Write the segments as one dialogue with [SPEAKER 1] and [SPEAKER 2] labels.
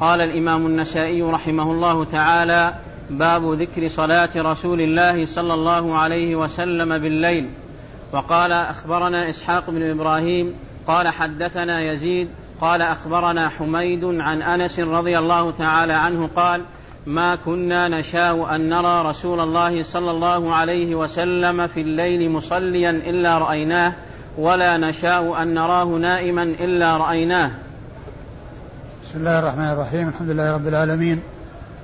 [SPEAKER 1] قال الإمام النسائي رحمه الله تعالى باب ذكر صلاة رسول الله صلى الله عليه وسلم بالليل. وقال أخبرنا إسحاق بن إبراهيم قال حدثنا يزيد قال أخبرنا حميد عن أنس رضي الله تعالى عنه قال ما كنا نشاء أن نرى رسول الله صلى الله عليه وسلم في الليل مصليا إلا رأيناه ولا نشاء أن نراه نائما إلا رأيناه.
[SPEAKER 2] بسم الله الرحمن الرحيم. الحمد لله رب العالمين.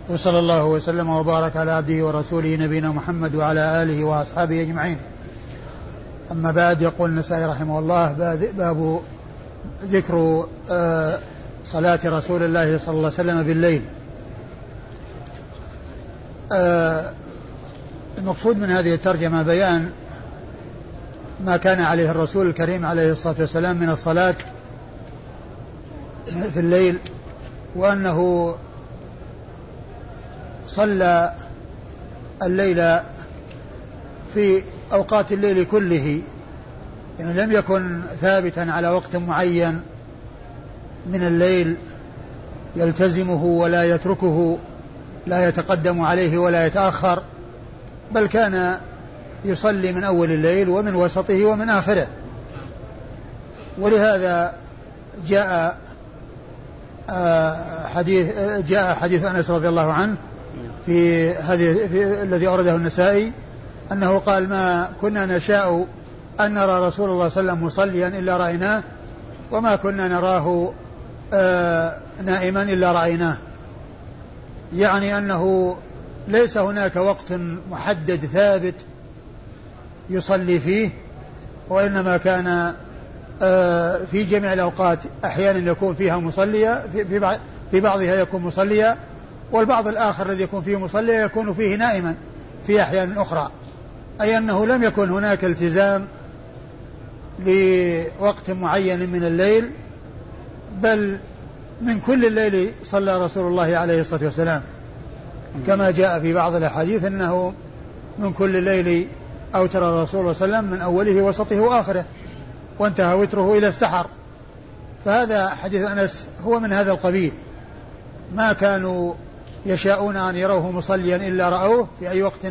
[SPEAKER 2] وصلى الله وسلم وبارك على عبده ورسوله نبينا محمد وعلى آله وأصحابه أجمعين. أما بعد يقول النسائي رحمه الله باب ذكر آه، صلاة رسول الله صلى الله عليه وسلم بالليل. آه، المقصود من هذه الترجمة بيان ما كان عليه الرسول الكريم عليه الصلاة والسلام من الصلاة في الليل وأنه صلى الليل في أوقات الليل كله يعني لم يكن ثابتا على وقت معين من الليل يلتزمه ولا يتركه لا يتقدم عليه ولا يتأخر بل كان يصلي من أول الليل ومن وسطه ومن آخره. ولهذا جاء حديث جاء حديث أنس رضي الله عنه في هذه في الذي أورده النسائي أنه قال ما كنا نشاء أن نرى رسول الله صلى الله عليه وسلم مصليا إلا رأيناه وما كنا نراه آه، نائما إلا رأيناه. يعني أنه ليس هناك وقت محدد ثابت يصلي فيه وإنما كان في جميع الأوقات أحيانا يكون فيها مصليا في في بعضها يكون مصليا والبعض الآخر الذي يكون فيه مصليا يكون فيه نائما في أحيان أخرى. أي أنه لم يكن هناك التزام لوقت معين من الليل بل من كل الليل صلى رسول الله عليه الصلاة والسلام. كما جاء في بعض الأحاديث أنه من كل الليل أوتر الرسول صلى الله عليه وسلم من أوله وسطه وآخره. وانتهى وتره إلى السحر. فهذا حديث أنس هو من هذا القبيل. ما كانوا يشاءون أن يروه مصليا إلا رأوه في أي وقت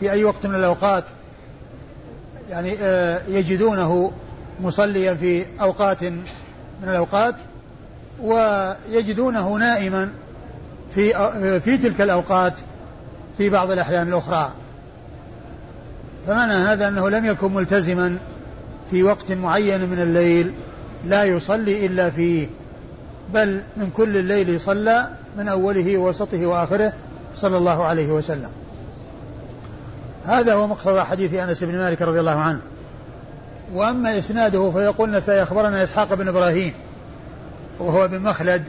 [SPEAKER 2] في أي وقت من الأوقات. يعني آه، يجدونه مصليا في أوقات من الأوقات ويجدونه نائما في آه، في تلك الأوقات في بعض الأحيان الأخرى. فمعنى هذا أنه لم يكن ملتزما في وقت معين من الليل لا يصلي إلا فيه بل من كل الليل صلى من أوله ووسطه وآخره صلى الله عليه وسلم. هذا هو مقتضى حديث أنس بن مالك رضي الله عنه. وأما إسناده فيقولنا سيخبرنا إسحاق بن إبراهيم وهو بن مخلد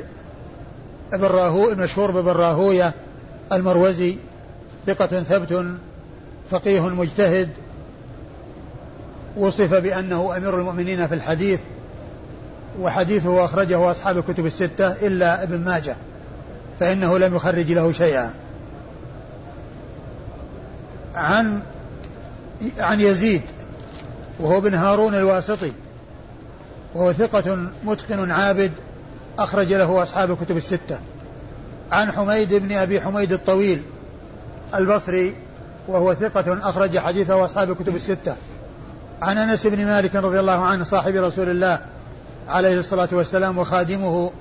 [SPEAKER 2] راهو المشهور بابن راهوية المروزي ثقة ثبت فقيه مجتهد وصف بأنه أمير المؤمنين في الحديث وحديثه أخرجه أصحاب الكتب الستة إلا ابن ماجه فإنه لم يخرج له شيئا. عن عن يزيد وهو بن هارون الواسطي وهو ثقة متقن عابد أخرج له أصحاب الكتب الستة. عن حميد بن أبي حميد الطويل البصري وهو ثقة أخرج حديثه أصحاب الكتب الستة. عن أنس بن مالك رضي الله عنه صاحب رسول الله عليه الصلاة والسلام وخادمه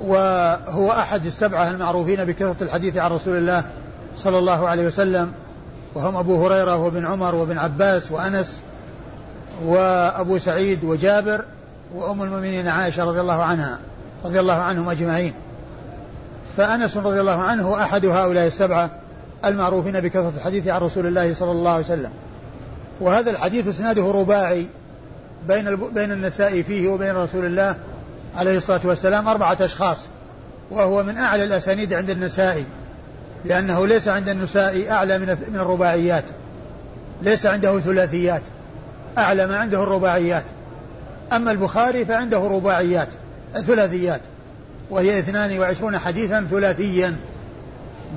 [SPEAKER 2] وهو أحد السبعة المعروفين بكثرة الحديث عن رسول الله صلى الله عليه وسلم وهم أبو هريرة وابن عمر وابن عباس وأنس وأبو سعيد وجابر وأم المؤمنين عائشة رضي الله عنها رضي الله عنهم أجمعين. فأنس رضي الله عنه أحد هؤلاء السبعة المعروفين بكثرة الحديث عن رسول الله صلى الله عليه وسلم. وهذا الحديث إسناده رباعي بين بين النساء فيه وبين رسول الله عليه الصلاة والسلام أربعة أشخاص وهو من أعلى الأسانيد عند النسائي لأنه ليس عند النساء أعلى من من الرباعيات ليس عنده ثلاثيات أعلى ما عنده الرباعيات. أما البخاري فعنده رباعيات ثلاثيات وهي اثنان وعشرون حديثا ثلاثيا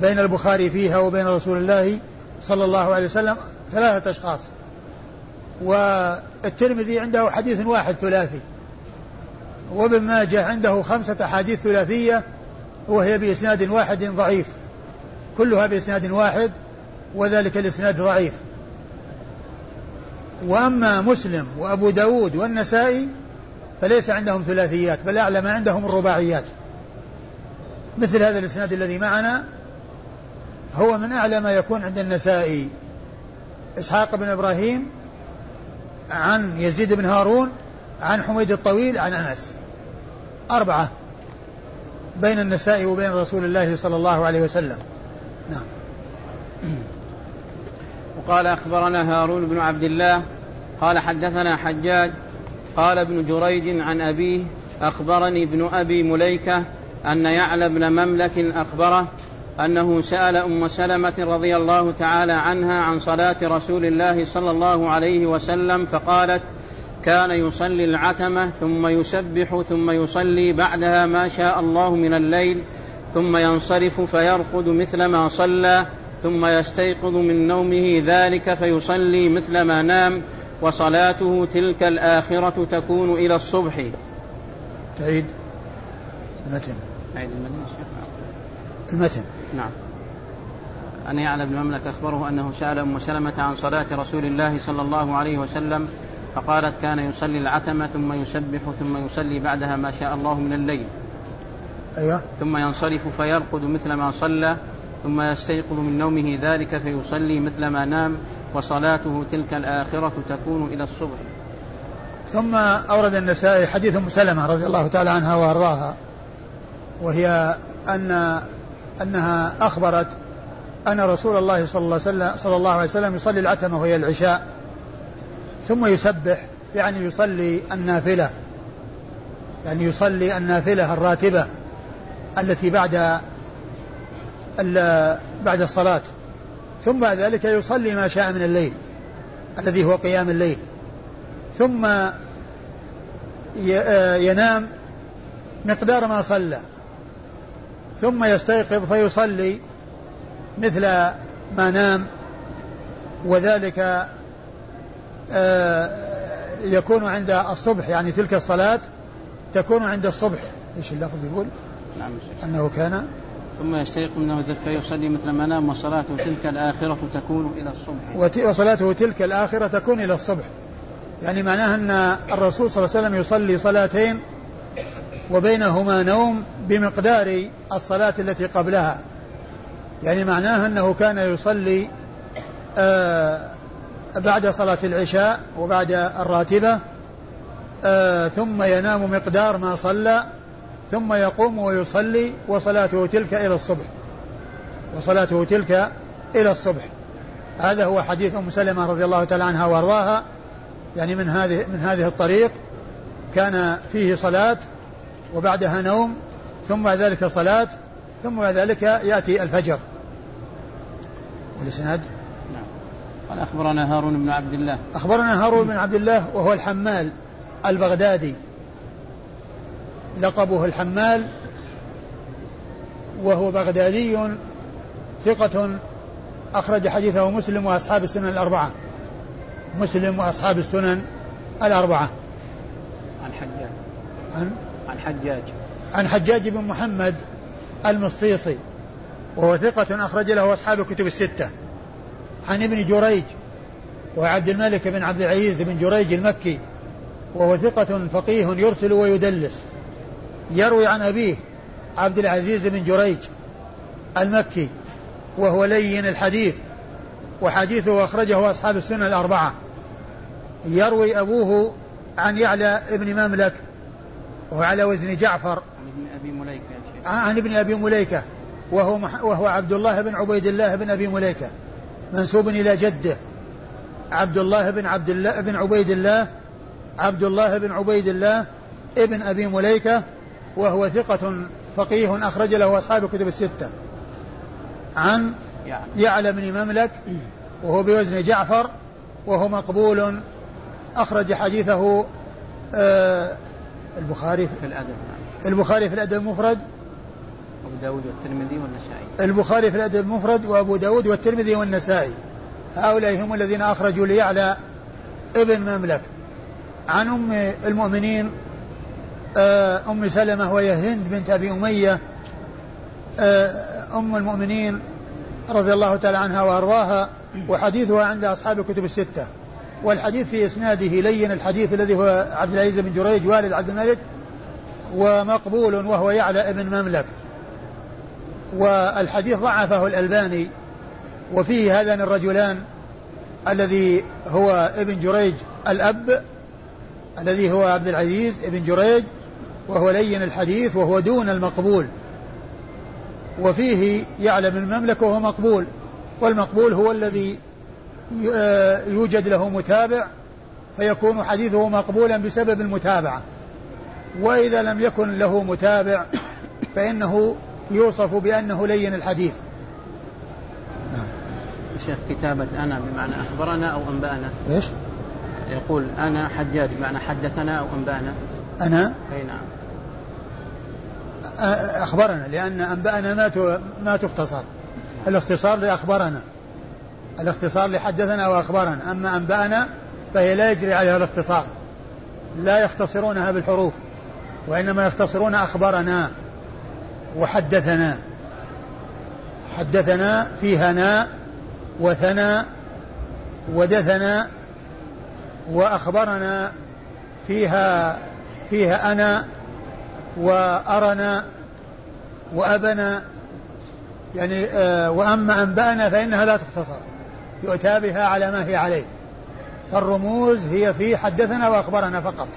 [SPEAKER 2] بين البخاري فيها وبين رسول الله صلى الله عليه وسلم ثلاثة أشخاص. والترمذي عنده حديث واحد ثلاثي وابن ماجه عنده خمسة أحاديث ثلاثية وهي بإسناد واحد ضعيف. كلها بإسناد واحد وذلك الإسناد ضعيف. وأما مسلم وأبو داود والنسائي فليس عندهم ثلاثيات بل أعلى ما عندهم الرباعيات. مثل هذا الإسناد الذي معنا هو من أعلى ما يكون عند النسائي. إسحاق بن إبراهيم عن يزيد بن هارون عن حميد الطويل عن أنس. أربعة بين النساء وبين رسول الله صلى الله عليه وسلم. نعم.
[SPEAKER 1] وقال أخبرنا هارون بن عبد الله قال حدثنا حجاج قال ابن جريج عن أبيه أخبرني ابن أبي مليكة أن يعلى بن مملك أخبره أنه سأل أم سلمة رضي الله تعالى عنها عن صلاة رسول الله صلى الله عليه وسلم فقالت كان يصلي العتمة ثم يسبح ثم يصلي بعدها ما شاء الله من الليل ثم ينصرف فيرقد مثل ما صلى ثم يستيقظ من نومه ذلك فيصلي مثل ما نام وصلاته تلك الآخرة تكون إلى الصبح.
[SPEAKER 2] تعيد المتن
[SPEAKER 1] عيد المتن
[SPEAKER 2] المتن.
[SPEAKER 1] نعم. أن يعلى بن مملك أخبره أنه سأل أم سلمة عن صلاة رسول الله صلى الله عليه وسلم فقالت كان يصلي العتمة ثم يسبح ثم يصلي بعدها ما شاء الله من الليل.
[SPEAKER 2] أيوة.
[SPEAKER 1] ثم ينصرف فيرقد مثل ما صلى ثم يستيقظ من نومه ذلك فيصلي مثل ما نام وصلاته تلك الآخرة تكون إلى الصبح.
[SPEAKER 2] ثم أورد النسائي حديث أم سلمة رضي الله تعالى عنها وأرضاها وهي أن أنها أخبرت أن رسول الله صلى الله عليه وسلم, صلى الله عليه وسلم يصلي العتمة وهي العشاء ثم يسبح يعني يصلي النافلة يعني يصلي النافلة الراتبة التي بعد بعد الصلاة ثم بعد ذلك يصلي ما شاء من الليل الذي هو قيام الليل ثم ينام مقدار ما صلى. ثم يستيقظ فيصلي مثل ما نام وذلك آه، يكون عند الصبح يعني تلك الصلاة تكون عند الصبح. إيش اللفظ يقول؟ نعم أنه كان؟
[SPEAKER 1] ثم يستيقظ منه فيصلي مثل ما نام وصلاته تلك الآخرة تكون إلى الصبح.
[SPEAKER 2] وصلاته تلك الآخرة تكون إلى الصبح. يعني معناها أن الرسول صلى الله عليه وسلم يصلي صلاتين وبينهما نوم بمقدار الصلاة التي قبلها. يعني معناها أنه كان يصلي آه بعد صلاة العشاء وبعد الراتبة آه ثم ينام مقدار ما صلى ثم يقوم ويصلي وصلاته تلك إلى الصبح. وصلاته تلك إلى الصبح. هذا هو حديث أم سلمة رضي الله تعالى عنها وأرضاها. يعني من هذه من هذه الطريق كان فيه صلاة وبعدها نوم ثم بعد ذلك صلاة ثم بعد ذلك يأتي الفجر.
[SPEAKER 1] والإسناد؟ نعم. قال أخبرنا هارون بن عبد الله.
[SPEAKER 2] أخبرنا هارون بن عبد الله وهو الحمال البغدادي. لقبه الحمال وهو بغدادي ثقة أخرج حديثه مسلم وأصحاب السنن الأربعة. مسلم وأصحاب السنن الأربعة.
[SPEAKER 1] عن حجاج.
[SPEAKER 2] عن
[SPEAKER 1] عن حجاج
[SPEAKER 2] عن حجاج بن محمد المصيصي وهو ثقة أخرج له أصحاب الكتب الستة. عن ابن جريج وعبد الملك بن عبد العزيز بن جريج المكي وهو ثقة فقيه يرسل ويدلس. يروي عن أبيه عبد العزيز بن جريج المكي وهو لين الحديث وحديثه أخرجه أصحاب السنة الأربعة. يروي أبوه عن يعلى ابن مملك وهو على وزن جعفر.
[SPEAKER 1] عن ابن أبي مليكة
[SPEAKER 2] عن ابن أبي مليكة. وهو, وهو عبد الله بن عبيد الله بن أبي مليكة. منسوب إلى جده. عبد الله بن عبد الله بن عبيد الله عبد الله بن عبيد الله ابن أبي مليكة. وهو ثقة فقيه أخرج له أصحاب الكتب الستة. عن يعلى بن مملك وهو بوزن جعفر وهو مقبول أخرج حديثه آه البخاري؟
[SPEAKER 1] في الأدب
[SPEAKER 2] البخاري في الأدب المفرد
[SPEAKER 1] أبو داود والترمذي والنسائي.
[SPEAKER 2] البخاري في الأدب المفرد وأبو داود والترمذي والنسائي. هؤلاء هم الذين أخرجوا ليعلى ابن مملك. عن أم المؤمنين آه، أم سلمة وهي هند بنت أبي أمية أم المؤمنين رضي الله تعالى عنها وأرضاها وحديثها عند أصحاب الكتب الستة. والحديث في إسناده لين الحديث الذي هو عبد العزيز بن جريج والد عبد الملك ومقبول وهو يعلى ابن مملك. والحديث ضعفه الألباني وفيه هذان الرجلان الذي هو ابن جريج الأب الذي هو عبد العزيز ابن جريج وهو لين الحديث وهو دون المقبول. وفيه يعلم المملكة وهو مقبول والمقبول هو الذي يوجد له متابع فيكون حديثه مقبولا بسبب المتابعة. وإذا لم يكن له متابع فإنه يوصف بأنه لين الحديث.
[SPEAKER 1] شيخ كتابة أنا بمعنى أخبرنا أو أنبأنا؟
[SPEAKER 2] إيش؟
[SPEAKER 1] يقول أنا حجاج بمعنى حدثنا أو أنبأنا؟
[SPEAKER 2] أنا؟
[SPEAKER 1] أي نعم.
[SPEAKER 2] أخبرنا لأن أنبأنا ما ما تختصر. الاختصار لأخبرنا. الاختصار لحدثنا وأخبرنا أما أنبأنا فهي لا يجري عليها الاختصار. لا يختصرونها بالحروف وإنما يختصرون أخبرنا وحدثنا. حدثنا فيها ناء وثنى ودثنا وأخبرنا فيها فيها أنا وأرنا وأبنا. يعني آه وأما أنبأنا فإنها لا تختصر. يؤتى بها على ما هي عليه. فالرموز هي في حدثنا وأخبرنا فقط.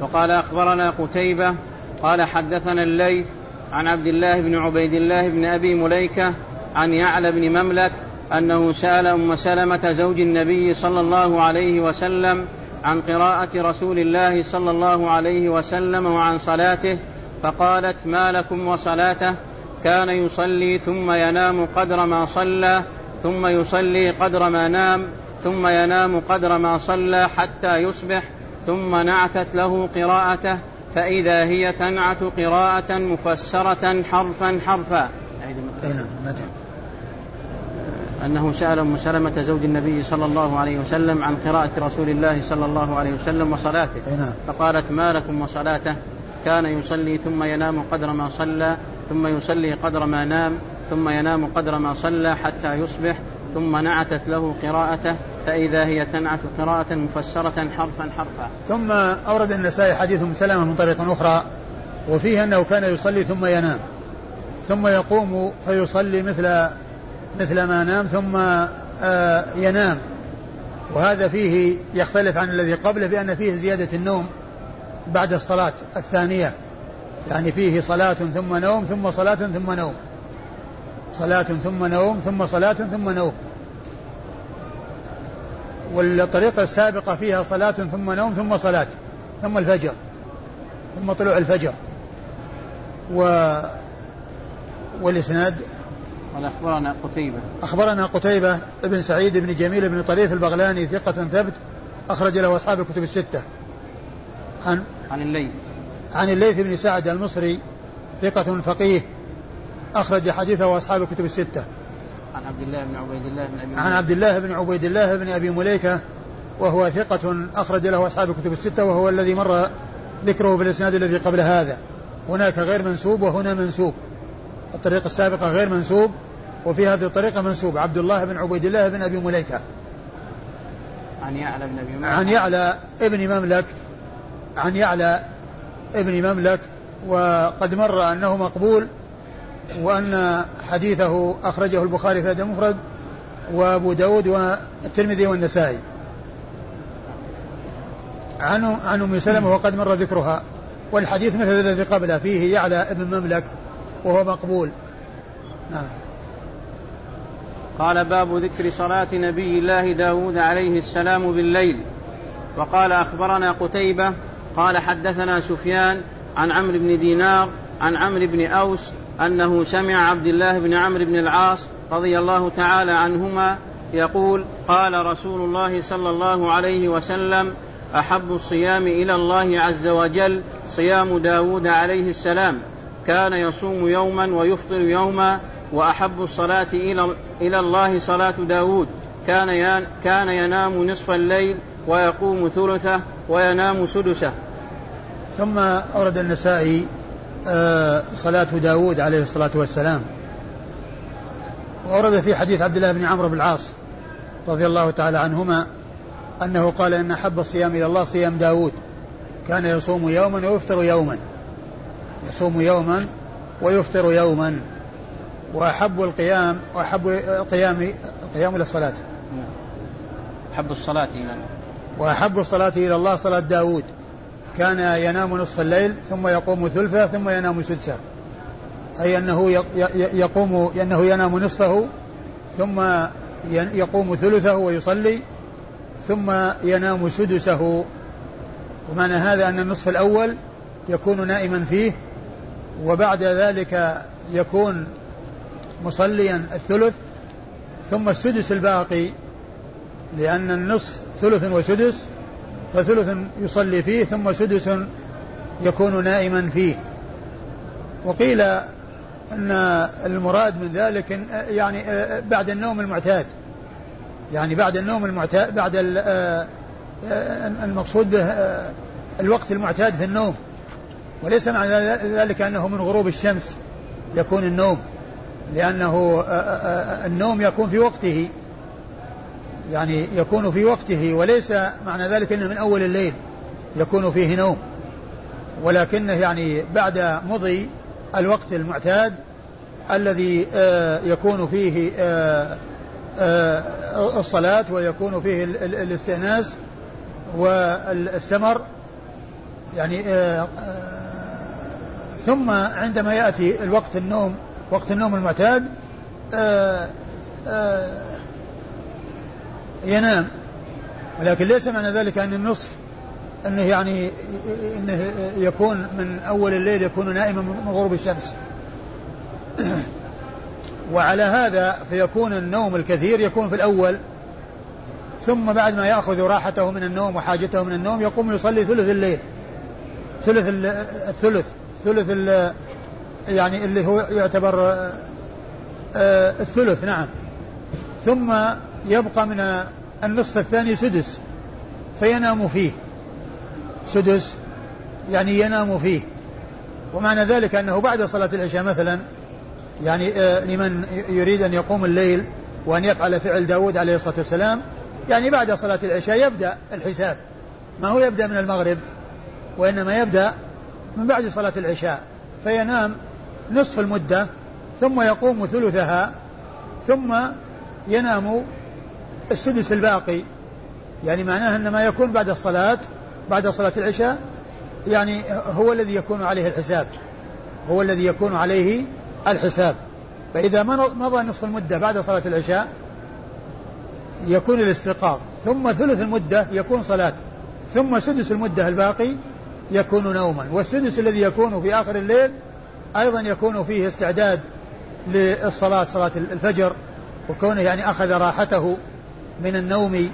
[SPEAKER 1] وقال أخبرنا قتيبة قال حدثنا الليث عن عبد الله بن عبيد الله بن أبي مليكة عن يعلى بن مملك أنه سأل أم سلمة زوج النبي صلى الله عليه وسلم عن قراءة رسول الله صلى الله عليه وسلم وعن صلاته فقالت ما لكم وصلاته؟ كان يصلي ثم ينام قدر ما صلى ثم يصلي قدر ما نام ثم ينام قدر ما صلى حتى يصبح ثم نعتت له قراءته فإذا هي تنعت قراءة مفسرة حرفا حرفا. نعم أنه سأل أم سلمة زوج النبي صلى الله عليه وسلم عن قراءة رسول الله صلى الله عليه وسلم وصلاته. نعم. فقالت ما لكم وصلاته؟ كان يصلي ثم ينام قدر ما صلى ثم يصلي قدر ما نام ثم ينام قدر ما صلى حتى يصبح ثم نعتت له قراءته فإذا هي تنعت قراءة مفسرة حرفا حرفا.
[SPEAKER 2] ثم أورد النسائي حديث أم سلمة من طريق أخرى وفيه أنه كان يصلي ثم ينام ثم يقوم فيصلي مثل مثل ما نام ثم آه ينام. وهذا فيه يختلف عن الذي قبله بأن فيه زيادة النوم بعد الصلاة الثانية. يعني فيه صلاة ثم نوم ثم صلاة ثم نوم. صلاة ثم نوم ثم صلاة ثم نوم. والطريقة السابقة فيها صلاة ثم نوم ثم صلاة ثم الفجر ثم طلوع الفجر. و والإسناد؟
[SPEAKER 1] قال أخبرنا قتيبة.
[SPEAKER 2] أخبرنا قتيبة بن سعيد بن جميل بن طريف البغلاني ثقة ثبت أخرج له أصحاب الكتب الستة.
[SPEAKER 1] عن عن الليث.
[SPEAKER 2] عن الليث بن سعد المصري ثقة فقيه أخرج حديثه أصحاب الكتب الستة.
[SPEAKER 1] عن عبد الله بن عبيد الله بن أبي
[SPEAKER 2] عن عبد الله بن عبيد الله بن أبي مليكة وهو ثقة أخرج له أصحاب الكتب الستة وهو الذي مر ذكره في الإسناد الذي قبل هذا. هناك غير منسوب وهنا منسوب. الطريقة السابقة غير منسوب وفي هذه الطريقة منسوب. عبد الله بن عبيد الله بن أبي مليكة.
[SPEAKER 1] عن يعلى بن أبي
[SPEAKER 2] مليكة. عن يعلى ابن مملك عن يعلى ابن مملك وقد مر أنه مقبول وأن حديثه أخرجه البخاري في الأدب المفرد وأبو داود والترمذي والنسائي. عن عن أم سلمة وقد مر ذكرها. والحديث مثل الذي قبله فيه يعلى ابن مملك وهو مقبول. نعم.
[SPEAKER 1] قال باب ذكر صلاة نبي الله داود عليه السلام بالليل. وقال أخبرنا قتيبة قال حدثنا سفيان عن عمرو بن دينار عن عمرو بن أوس أنه سمع عبد الله بن عمرو بن العاص رضي الله تعالى عنهما يقول قال رسول الله صلى الله عليه وسلم أحب الصيام إلى الله عز وجل صيام داود عليه السلام. كان يصوم يوما ويفطر يوما وأحب الصلاة إلى إلى الله صلاة داود. كان كان ينام نصف الليل ويقوم ثلثه وينام سدسه.
[SPEAKER 2] ثم أورد النسائي آه، صلاة داود عليه الصلاة والسلام. ورد في حديث عبد الله بن عمرو بن العاص رضي الله تعالى عنهما أنه قال إن أحب الصيام إلى الله صيام داود كان يصوم يوما ويفطر يوما. يصوم يوما ويفطر يوما. وأحب القيام وأحب القيام القيام إلى الصلاة.
[SPEAKER 1] أحب الصلاة إلى
[SPEAKER 2] وأحب الصلاة إلى الله صلاة داود كان ينام نصف الليل ثم يقوم ثلثه ثم ينام سدسه. أي أنه يقوم أنه ينام نصفه ثم يقوم ثلثه ويصلي ثم ينام سدسه. ومعنى هذا أن النصف الأول يكون نائما فيه وبعد ذلك يكون مصليا الثلث ثم السدس الباقي لأن النصف ثلث وسدس فثلث يصلي فيه ثم سدس يكون نائما فيه. وقيل أن المراد من ذلك يعني بعد النوم المعتاد. يعني بعد النوم المعتاد بعد المقصود به الوقت المعتاد في النوم. وليس معنى ذلك أنه من غروب الشمس يكون النوم لأنه النوم يكون في وقته. يعني يكون في وقته وليس معنى ذلك أنه من أول الليل يكون فيه نوم. ولكنه يعني بعد مضي الوقت المعتاد الذي يكون فيه الصلاة ويكون فيه الاستئناس والسمر. يعني ثم عندما يأتي الوقت النوم وقت النوم المعتاد ينام. ولكن ليس معنى ذلك أن النصف أنه يعني أنه يكون من أول الليل يكون نائما من غروب الشمس. وعلى هذا فيكون النوم الكثير يكون في الأول ثم بعد ما يأخذ راحته من النوم وحاجته من النوم يقوم يصلي ثلث الليل. ثلث الثلث ثلث يعني اللي هو يعتبر آه، الثلث نعم. ثم يبقى من النصف الثاني سدس فينام فيه. سدس يعني ينام فيه. ومعنى ذلك أنه بعد صلاة العشاء مثلا يعني آه، لمن يريد أن يقوم الليل وأن يفعل فعل داود عليه الصلاة والسلام يعني بعد صلاة العشاء يبدأ الحساب. ما هو يبدأ من المغرب؟ وإنما يبدأ من بعد صلاة العشاء. فينام نصف المدة ثم يقوم ثلثها ثم ينام السدس الباقي. يعني معناه أن ما يكون بعد الصلاة بعد صلاة العشاء يعني هو الذي يكون عليه الحساب. هو الذي يكون عليه الحساب. فإذا مضى نصف المدة بعد صلاة العشاء يكون الاستيقاظ. ثم ثلث المدة يكون صلاة. ثم سدس المدة الباقي يكون نوما. والسدس الذي يكون في آخر الليل أيضا يكون فيه استعداد للصلاة صلاة الفجر وكونه يعني أخذ راحته. من النوم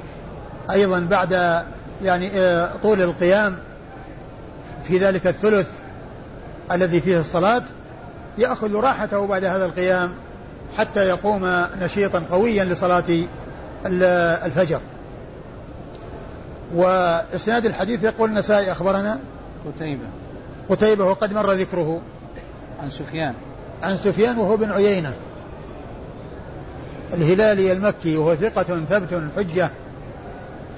[SPEAKER 2] أيضا بعد يعني آه، طول القيام في ذلك الثلث الذي فيه الصلاة يأخذ راحته بعد هذا القيام حتى يقوم نشيطا قويا لصلاة الفجر. وإسناد الحديث يقول النسائي أخبرنا
[SPEAKER 1] قتيبة.
[SPEAKER 2] قتيبة وقد مر ذكره
[SPEAKER 1] عن سفيان.
[SPEAKER 2] عن سفيان وهو بن عيينة. الهلالي المكي وهو ثقة ثبت حجة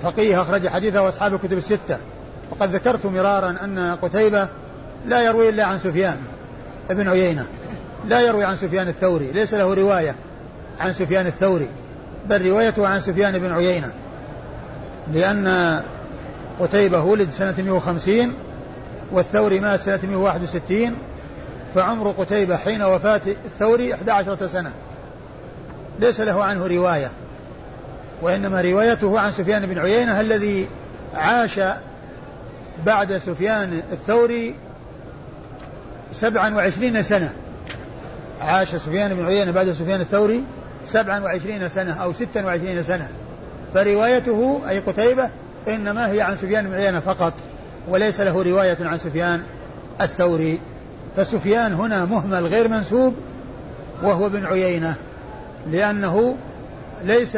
[SPEAKER 2] فقيه أخرج حديثه وأصحاب الكتب الستة. وقد ذكرت مرارا أن قتيبة لا يروي إلا عن سفيان ابن عيينة. لا يروي عن سفيان الثوري ليس له رواية عن سفيان الثوري بل روايته عن سفيان بن عيينة. لأن قتيبة ولد سنة 150 والثوري مات سنة 161 فعمر قتيبة حين وفاة الثوري 11 سنة. ليس له عنه رواية وإنما روايته عن سفيان بن عيينة الذي عاش بعد سفيان الثوري سبعا وعشرين سنة. عاش سفيان بن عيينة بعد سفيان الثوري سبعا وعشرين سنة أو ستا وعشرين سنة. فروايته أي قتيبة إنما هي عن سفيان بن عيينة فقط وليس له رواية عن سفيان الثوري. فسفيان هنا مهمل غير منسوب وهو بن عيينة. لأنه ليس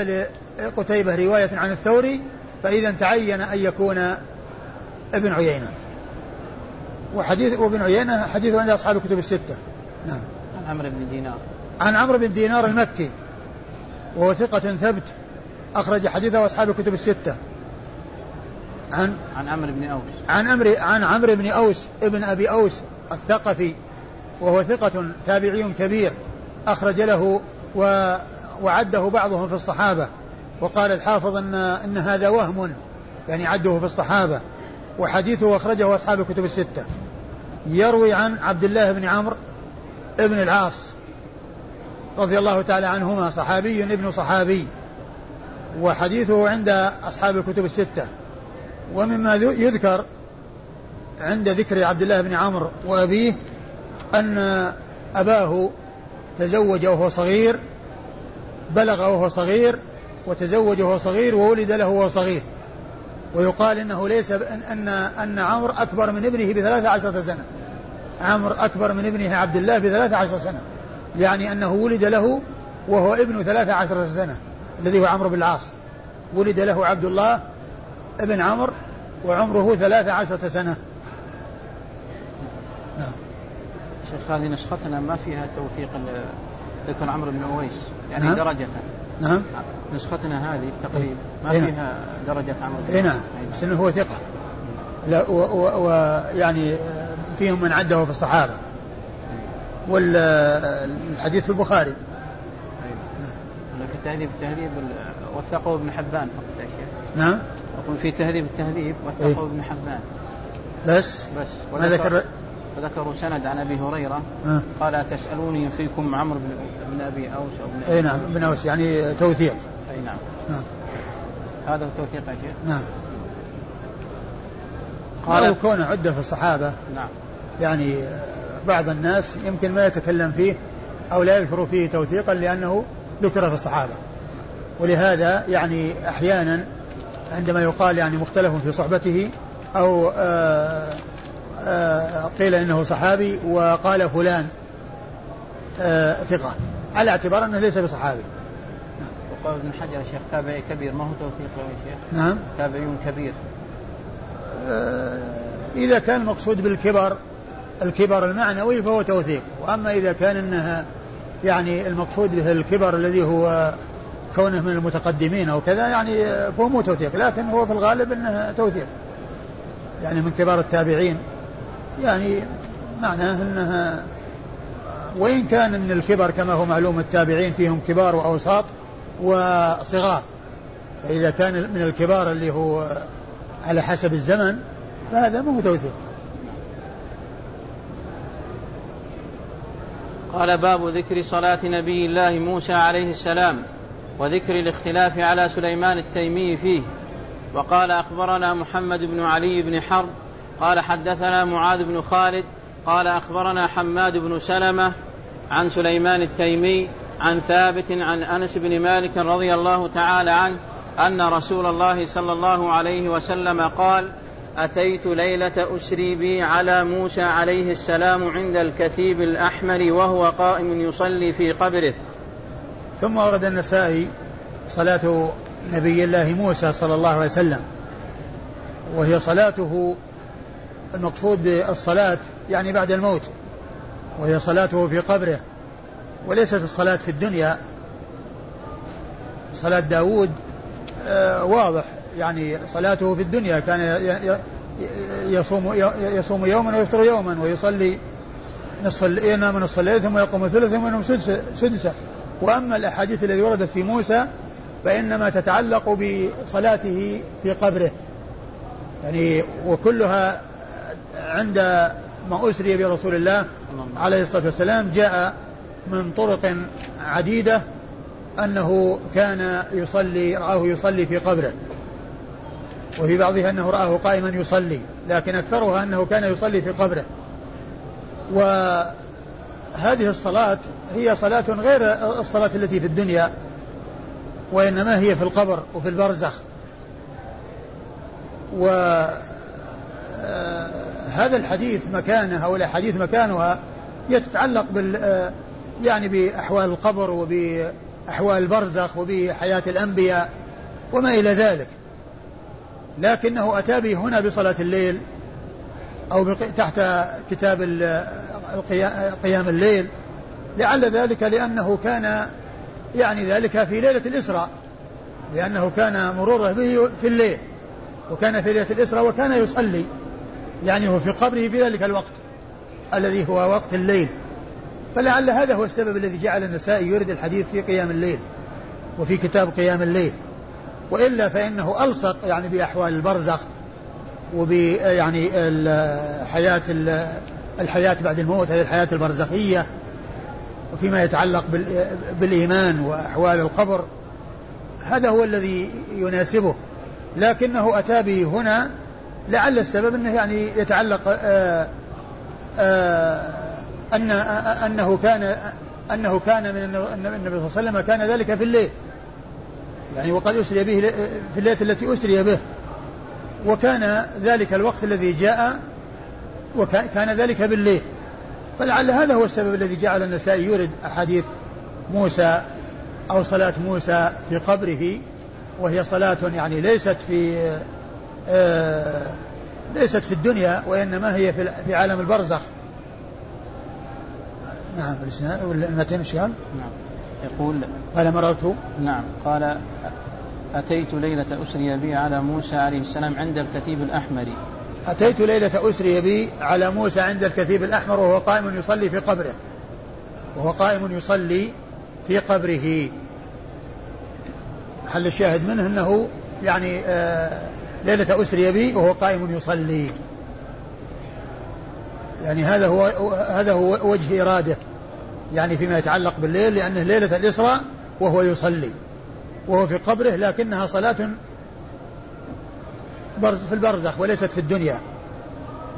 [SPEAKER 2] لقتيبة رواية عن الثوري فإذا تعين أن يكون ابن عيينة. وحديث وابن عيينة حديثه عند أصحاب الكتب الستة. نعم.
[SPEAKER 1] عن عمرو بن دينار.
[SPEAKER 2] عن عمرو بن دينار المكي وهو ثقة ثبت أخرج حديثه أصحاب الكتب الستة.
[SPEAKER 1] عن عن عمرو بن أوس.
[SPEAKER 2] عن عمرو عن عمرو بن أوس ابن أبي أوس الثقفي وهو ثقة تابعي كبير أخرج له و وعده بعضهم في الصحابة وقال الحافظ أن أن هذا وهم يعني عده في الصحابة وحديثه أخرجه أصحاب الكتب الستة. يروي عن عبد الله بن عمرو ابن العاص رضي الله تعالى عنهما صحابي ابن صحابي وحديثه عند أصحاب الكتب الستة. ومما يذكر عند ذكر عبد الله بن عمرو وأبيه أن أباه تزوج وهو صغير بلغ وهو صغير وتزوج وهو صغير وولد له وهو صغير. ويقال إنه ليس ان إن عمرو أكبر من ابنه بثلاث عشرة سنة. عمرو أكبر من ابنه عبد الله بثلاث عشرة سنة. يعني أنه ولد له وهو ابن ثلاث عشرة سنة الذي هو عمرو بن العاص. ولد له عبد الله ابن عمرو وعمره ثلاث عشرة سنة.
[SPEAKER 1] نعم. شيخ هذه نسختنا ما فيها توثيق ذكر عمرو بن أويس يعني نعم. درجة.
[SPEAKER 2] نعم.
[SPEAKER 1] نسختنا هذه التقريب. ما إيه. فيها درجة عمرو بن
[SPEAKER 2] أويس نعم. بس إنه هو ثقة. لا ويعني فيهم من عده في الصحابة. والحديث في البخاري.
[SPEAKER 1] في تهذيب التهذيب وثقه ابن حبان فقط يا شيخ.
[SPEAKER 2] نعم.
[SPEAKER 1] يقول في تهذيب التهذيب وثقه إيه؟ ابن حبان.
[SPEAKER 2] بس؟
[SPEAKER 1] بس. ما ذكر وذكروا سند عن أبي هريرة. أه. قال تسالوني فيكم عمرو بن بن أبي أوس أو
[SPEAKER 2] ابن أي نعم ابن أوس يعني توثيق.
[SPEAKER 1] أي نعم. نعم. هذا هو التوثيق يا شيخ.
[SPEAKER 2] نعم. قال كونه عدة في الصحابة؟
[SPEAKER 1] نعم.
[SPEAKER 2] يعني بعض الناس يمكن ما يتكلم فيه أو لا يذكر فيه توثيقا لأنه ذكر في الصحابة. ولهذا يعني أحيانا عندما يقال يعني مختلف في صحبته أو آه، قيل إنه صحابي وقال فلان آه، ثقة. على اعتبار إنه ليس بصحابي.
[SPEAKER 1] وقال ابن حجر يا شيخ تابعي كبير ما هو توثيق يا شيخ؟
[SPEAKER 2] نعم.
[SPEAKER 1] تابعي كبير.
[SPEAKER 2] آه، إذا كان المقصود بالكبر الكبر المعنوي فهو توثيق. وأما إذا كان إنها يعني المقصود به الكبر الذي هو كونه من المتقدمين أو كذا يعني فهو مو توثيق لكن هو في الغالب انه توثيق. يعني من كبار التابعين. يعني معناه انها وإن كان ان الكبر كما هو معلوم التابعين فيهم كبار وأوساط وصغار فإذا كان من الكبار اللي هو على حسب الزمن فهذا مو توثيق.
[SPEAKER 1] قال باب ذكر صلاة نبي الله موسى عليه السلام وذكر الاختلاف على سليمان التيمي فيه وقال أخبرنا محمد بن علي بن حرب قال حدثنا معاذ بن خالد قال أخبرنا حماد بن سلمة عن سليمان التيمي عن ثابت عن أنس بن مالك رضي الله تعالى عنه أن رسول الله صلى الله عليه وسلم قال أتيت ليلة أسري بي على موسى عليه السلام عند الكثيب الأحمر وهو قائم يصلي في قبره.
[SPEAKER 2] ثم ورد النسائي صلاة نبي الله موسى صلى الله عليه وسلم وهي صلاته المقصود بالصلاة يعني بعد الموت وهي صلاته في قبره وليست الصلاة في الدنيا. صلاة داود آه واضح يعني صلاته في الدنيا كان يصوم يصوم يوما ويفطر يوما ويصلي نصف ينام نصف الليل ثم يقوم ثلث ثم ينام سدسا. وأما الأحاديث التي وردت في موسى فإنما تتعلق بصلاته في قبره. يعني وكلها عند ما أسري برسول الله عليه الصلاة والسلام جاء من طرق عديدة أنه كان يصلي رآه يصلي في قبره. وفي بعضها أنه رآه قائما يصلي لكن أكثرها أنه كان يصلي في قبره. وهذه الصلاة هي صلاة غير الصلاة التي في الدنيا وإنما هي في القبر وفي البرزخ. و هذا الحديث مكانه أو الأحاديث مكانها هي تتعلق بال آه، يعني بأحوال القبر وبأحوال البرزخ وبحياة الأنبياء وما إلى ذلك. لكنه أتى به هنا بصلاة الليل أو تحت كتاب قيام الليل. لعل ذلك لأنه كان يعني ذلك في ليلة الإسراء لأنه كان مروره به في الليل وكان في ليلة الإسراء وكان يصلي. يعني هو في قبره في ذلك الوقت الذي هو وقت الليل. فلعل هذا هو السبب الذي جعل النسائي يرد الحديث في قيام الليل وفي كتاب قيام الليل. وإلا فإنه ألصق يعني بأحوال البرزخ وب يعني الحياة الحياة بعد الموت هذه الحياة البرزخية. وفيما يتعلق بالإيمان وأحوال القبر. هذا هو الذي يناسبه. لكنه أتى به هنا لعل السبب أنه يعني يتعلق آآ آآ أن أنه كان أنه كان من النبي صلى الله عليه وسلم كان ذلك في الليل. يعني وقد أسري به في الليلة التي أسري به. وكان ذلك الوقت الذي جاء وكان ذلك بالليل. فلعل هذا هو السبب الذي جعل النسائي يورد أحاديث موسى أو صلاة موسى في قبره وهي صلاة يعني ليست في آه ليست في الدنيا وإنما هي في عالم البرزخ. نعم المتن إيش قال؟
[SPEAKER 1] نعم. يقول
[SPEAKER 2] قال مررت
[SPEAKER 1] نعم. قال أتيت ليلة أسري بي على موسى عليه السلام عند الكثيب الأحمر.
[SPEAKER 2] أتيت ليلة أسري بي على موسى عند الكثيب الأحمر وهو قائم يصلي في قبره. وهو قائم يصلي في قبره. حل الشاهد منه أنه يعني آه ليلة أسري بي وهو قائم يصلي. يعني هذا هو هذا هو وجه إرادة. يعني فيما يتعلق بالليل لأنه ليلة الإسراء وهو يصلي. وهو في قبره لكنها صلاة في البرزخ وليست في الدنيا.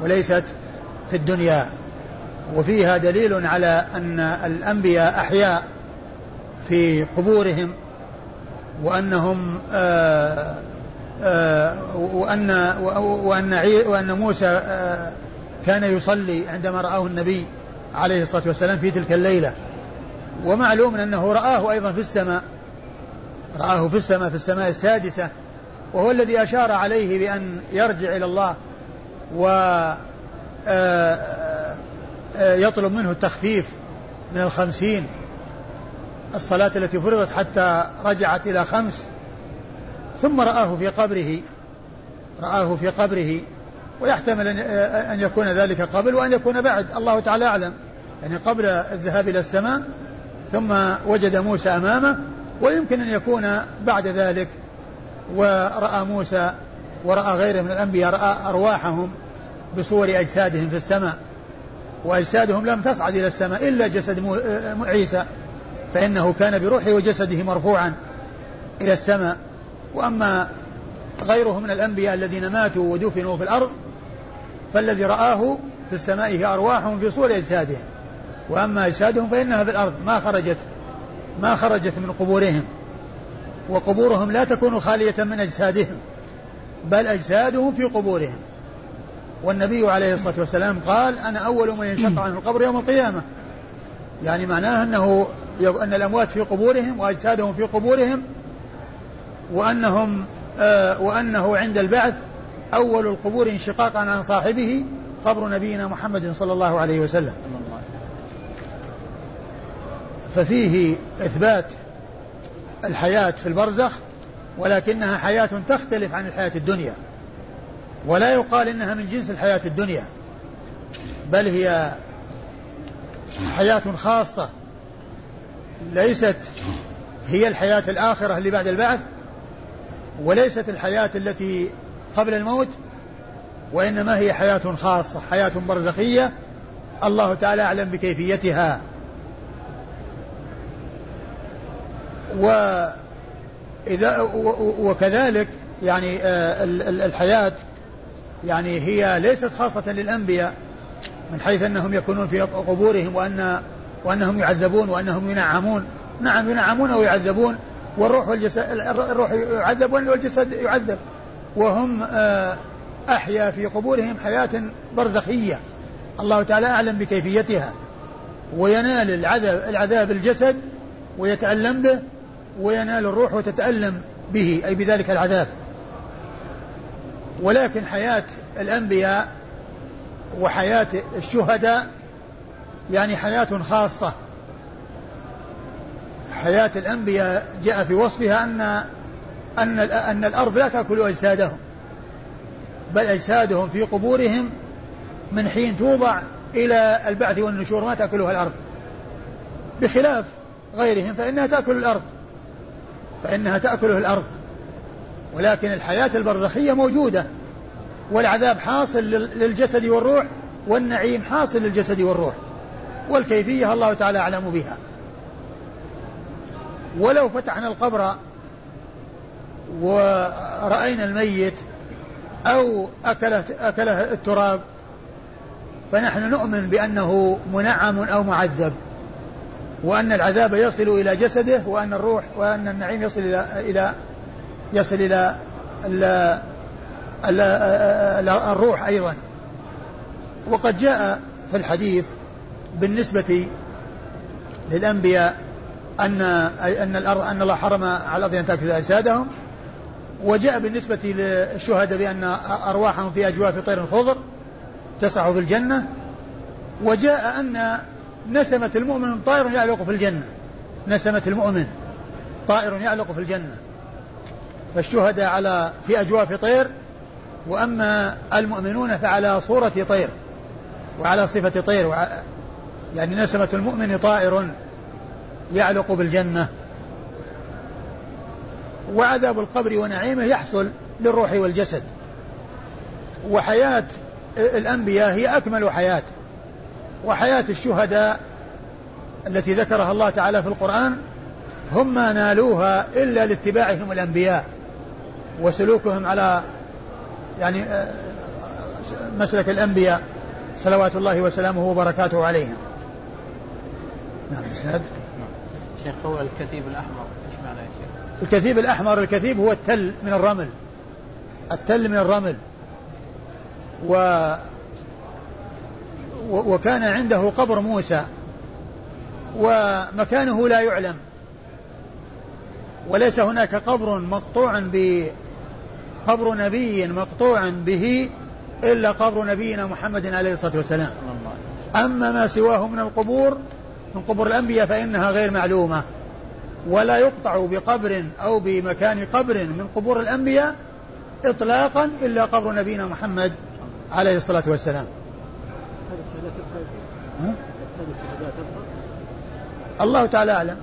[SPEAKER 2] وليست في الدنيا. وفيها دليل على أن الأنبياء أحياء في قبورهم وأنهم آآ وأن وأن وأن موسى كان يصلي عندما رآه النبي عليه الصلاة والسلام في تلك الليلة. ومعلوم أنه رآه أيضا في السماء. رآه في السماء في السماء السادسة. وهو الذي أشار عليه بأن يرجع إلى الله و يطلب منه التخفيف من الخمسين. الصلاة التي فرضت حتى رجعت إلى خمس. ثم رآه في قبره رآه في قبره ويحتمل أن يكون ذلك قبل وأن يكون بعد الله تعالى أعلم. يعني قبل الذهاب إلى السماء ثم وجد موسى أمامه ويمكن أن يكون بعد ذلك. ورأى موسى ورأى غيره من الأنبياء رأى أرواحهم بصور أجسادهم في السماء. وأجسادهم لم تصعد إلى السماء إلا جسد عيسى فإنه كان بروحه وجسده مرفوعا إلى السماء. وأما غيره من الأنبياء الذين ماتوا ودفنوا في الأرض فالذي رآه في السماء هي أرواحهم في صور أجسادهم. وأما أجسادهم فإنها في الأرض ما خرجت ما خرجت من قبورهم. وقبورهم لا تكون خالية من أجسادهم بل أجسادهم في قبورهم. والنبي عليه الصلاة والسلام قال أنا أول من ينشق عنه القبر يوم القيامة. يعني معناه أنه أن الأموات في قبورهم وأجسادهم في قبورهم وأنهم آه وأنه عند البعث أول القبور انشقاقا عن صاحبه قبر نبينا محمد صلى الله عليه وسلم. ففيه إثبات الحياة في البرزخ ولكنها حياة تختلف عن الحياة الدنيا. ولا يقال إنها من جنس الحياة الدنيا بل هي حياة خاصة ليست هي الحياة الآخرة اللي بعد البعث وليست الحياة التي قبل الموت وإنما هي حياة خاصة حياة برزخية. الله تعالى أعلم بكيفيتها. وإذا وكذلك يعني آه، الحياة يعني هي ليست خاصة للأنبياء من حيث أنهم يكونون في قبورهم وأن وأنهم يعذبون وأنهم ينعمون. نعم ينعمون ويعذبون والروح الروح يعذب والجسد يعذب. وهم آه، أحيا في قبورهم حياة برزخية. الله تعالى أعلم بكيفيتها. وينال العذاب العذاب الجسد ويتألم به وينال الروح وتتألم به أي بذلك العذاب. ولكن حياة الأنبياء وحياة الشهداء يعني حياة خاصة. حياة الأنبياء جاء في وصفها أن أن أن الأرض لا تأكل أجسادهم بل أجسادهم في قبورهم من حين توضع إلى البعث والنشور ما تأكلها الأرض. بخلاف غيرهم فإنها تأكل الأرض فإنها تأكله الأرض. ولكن الحياة البرزخية موجودة والعذاب حاصل للجسد والروح والنعيم حاصل للجسد والروح والكيفية الله تعالى أعلم بها. ولو فتحنا القبر ورأينا الميت أو أكله, أكله التراب فنحن نؤمن بأنه منعم أو معذب وأن العذاب يصل إلى جسده وأن الروح وأن النعيم يصل إلى إلى يصل إلى الروح أيضا. وقد جاء في الحديث بالنسبة للأنبياء أن أن الأرض أن الله حرم على الأرض أن تأكل أجسادهم وجاء بالنسبة للشهداء بأن أرواحهم في أجواف طير خضر تسرح في الجنة وجاء أن نسمة المؤمن طائر يعلق في الجنة. نسمة المؤمن طائر يعلق في الجنة. فالشهداء على في أجواف طير وأما المؤمنون فعلى صورة طير وعلى صفة طير يعني نسمة المؤمن طائر. يعلق بالجنة. وعذاب القبر ونعيمه يحصل للروح والجسد. وحياة الأنبياء هي أكمل حياة. وحياة الشهداء التي ذكرها الله تعالى في القرآن هم ما نالوها إلا لاتباعهم الأنبياء. وسلوكهم على يعني آه، مسلك الأنبياء صلوات الله وسلامه وبركاته عليهم.
[SPEAKER 1] نعم شيخ قول الكثيب الأحمر. إيش معنى يا
[SPEAKER 2] شيخ؟ الكثيب الأحمر الكثيب هو التل من الرمل. التل من الرمل. و وكان عنده قبر موسى. ومكانه لا يعلم. وليس هناك قبر مقطوع ب قبر نبي مقطوع به إلا قبر نبينا محمد عليه الصلاة والسلام. أما ما سواه من القبور من قبور الأنبياء فإنها غير معلومة. ولا يقطع بقبر أو بمكان قبر من قبور الأنبياء إطلاقا إلا قبر نبينا محمد عليه الصلاة والسلام. الله تعالى أعلم.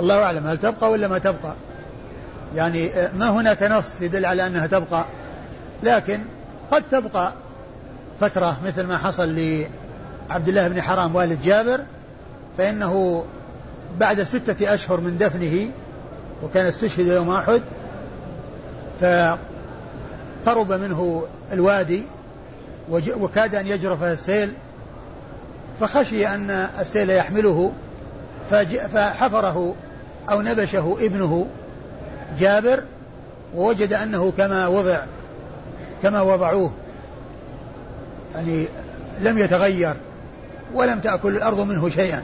[SPEAKER 2] الله أعلم. هل تبقى ولا ما تبقى؟ يعني ما هناك نص يدل على أنها تبقى؟ لكن قد تبقى فترة مثل ما حصل لعبد الله بن حرام والد جابر فإنه بعد ستة أشهر من دفنه وكان استشهد يوم أحد فقرب منه الوادي وكاد أن يجرفه السيل فخشي أن السيل يحمله فحفره أو نبشه ابنه جابر ووجد أنه كما وضع كما وضعوه يعني لم يتغير. ولم تأكل الأرض منه شيئا.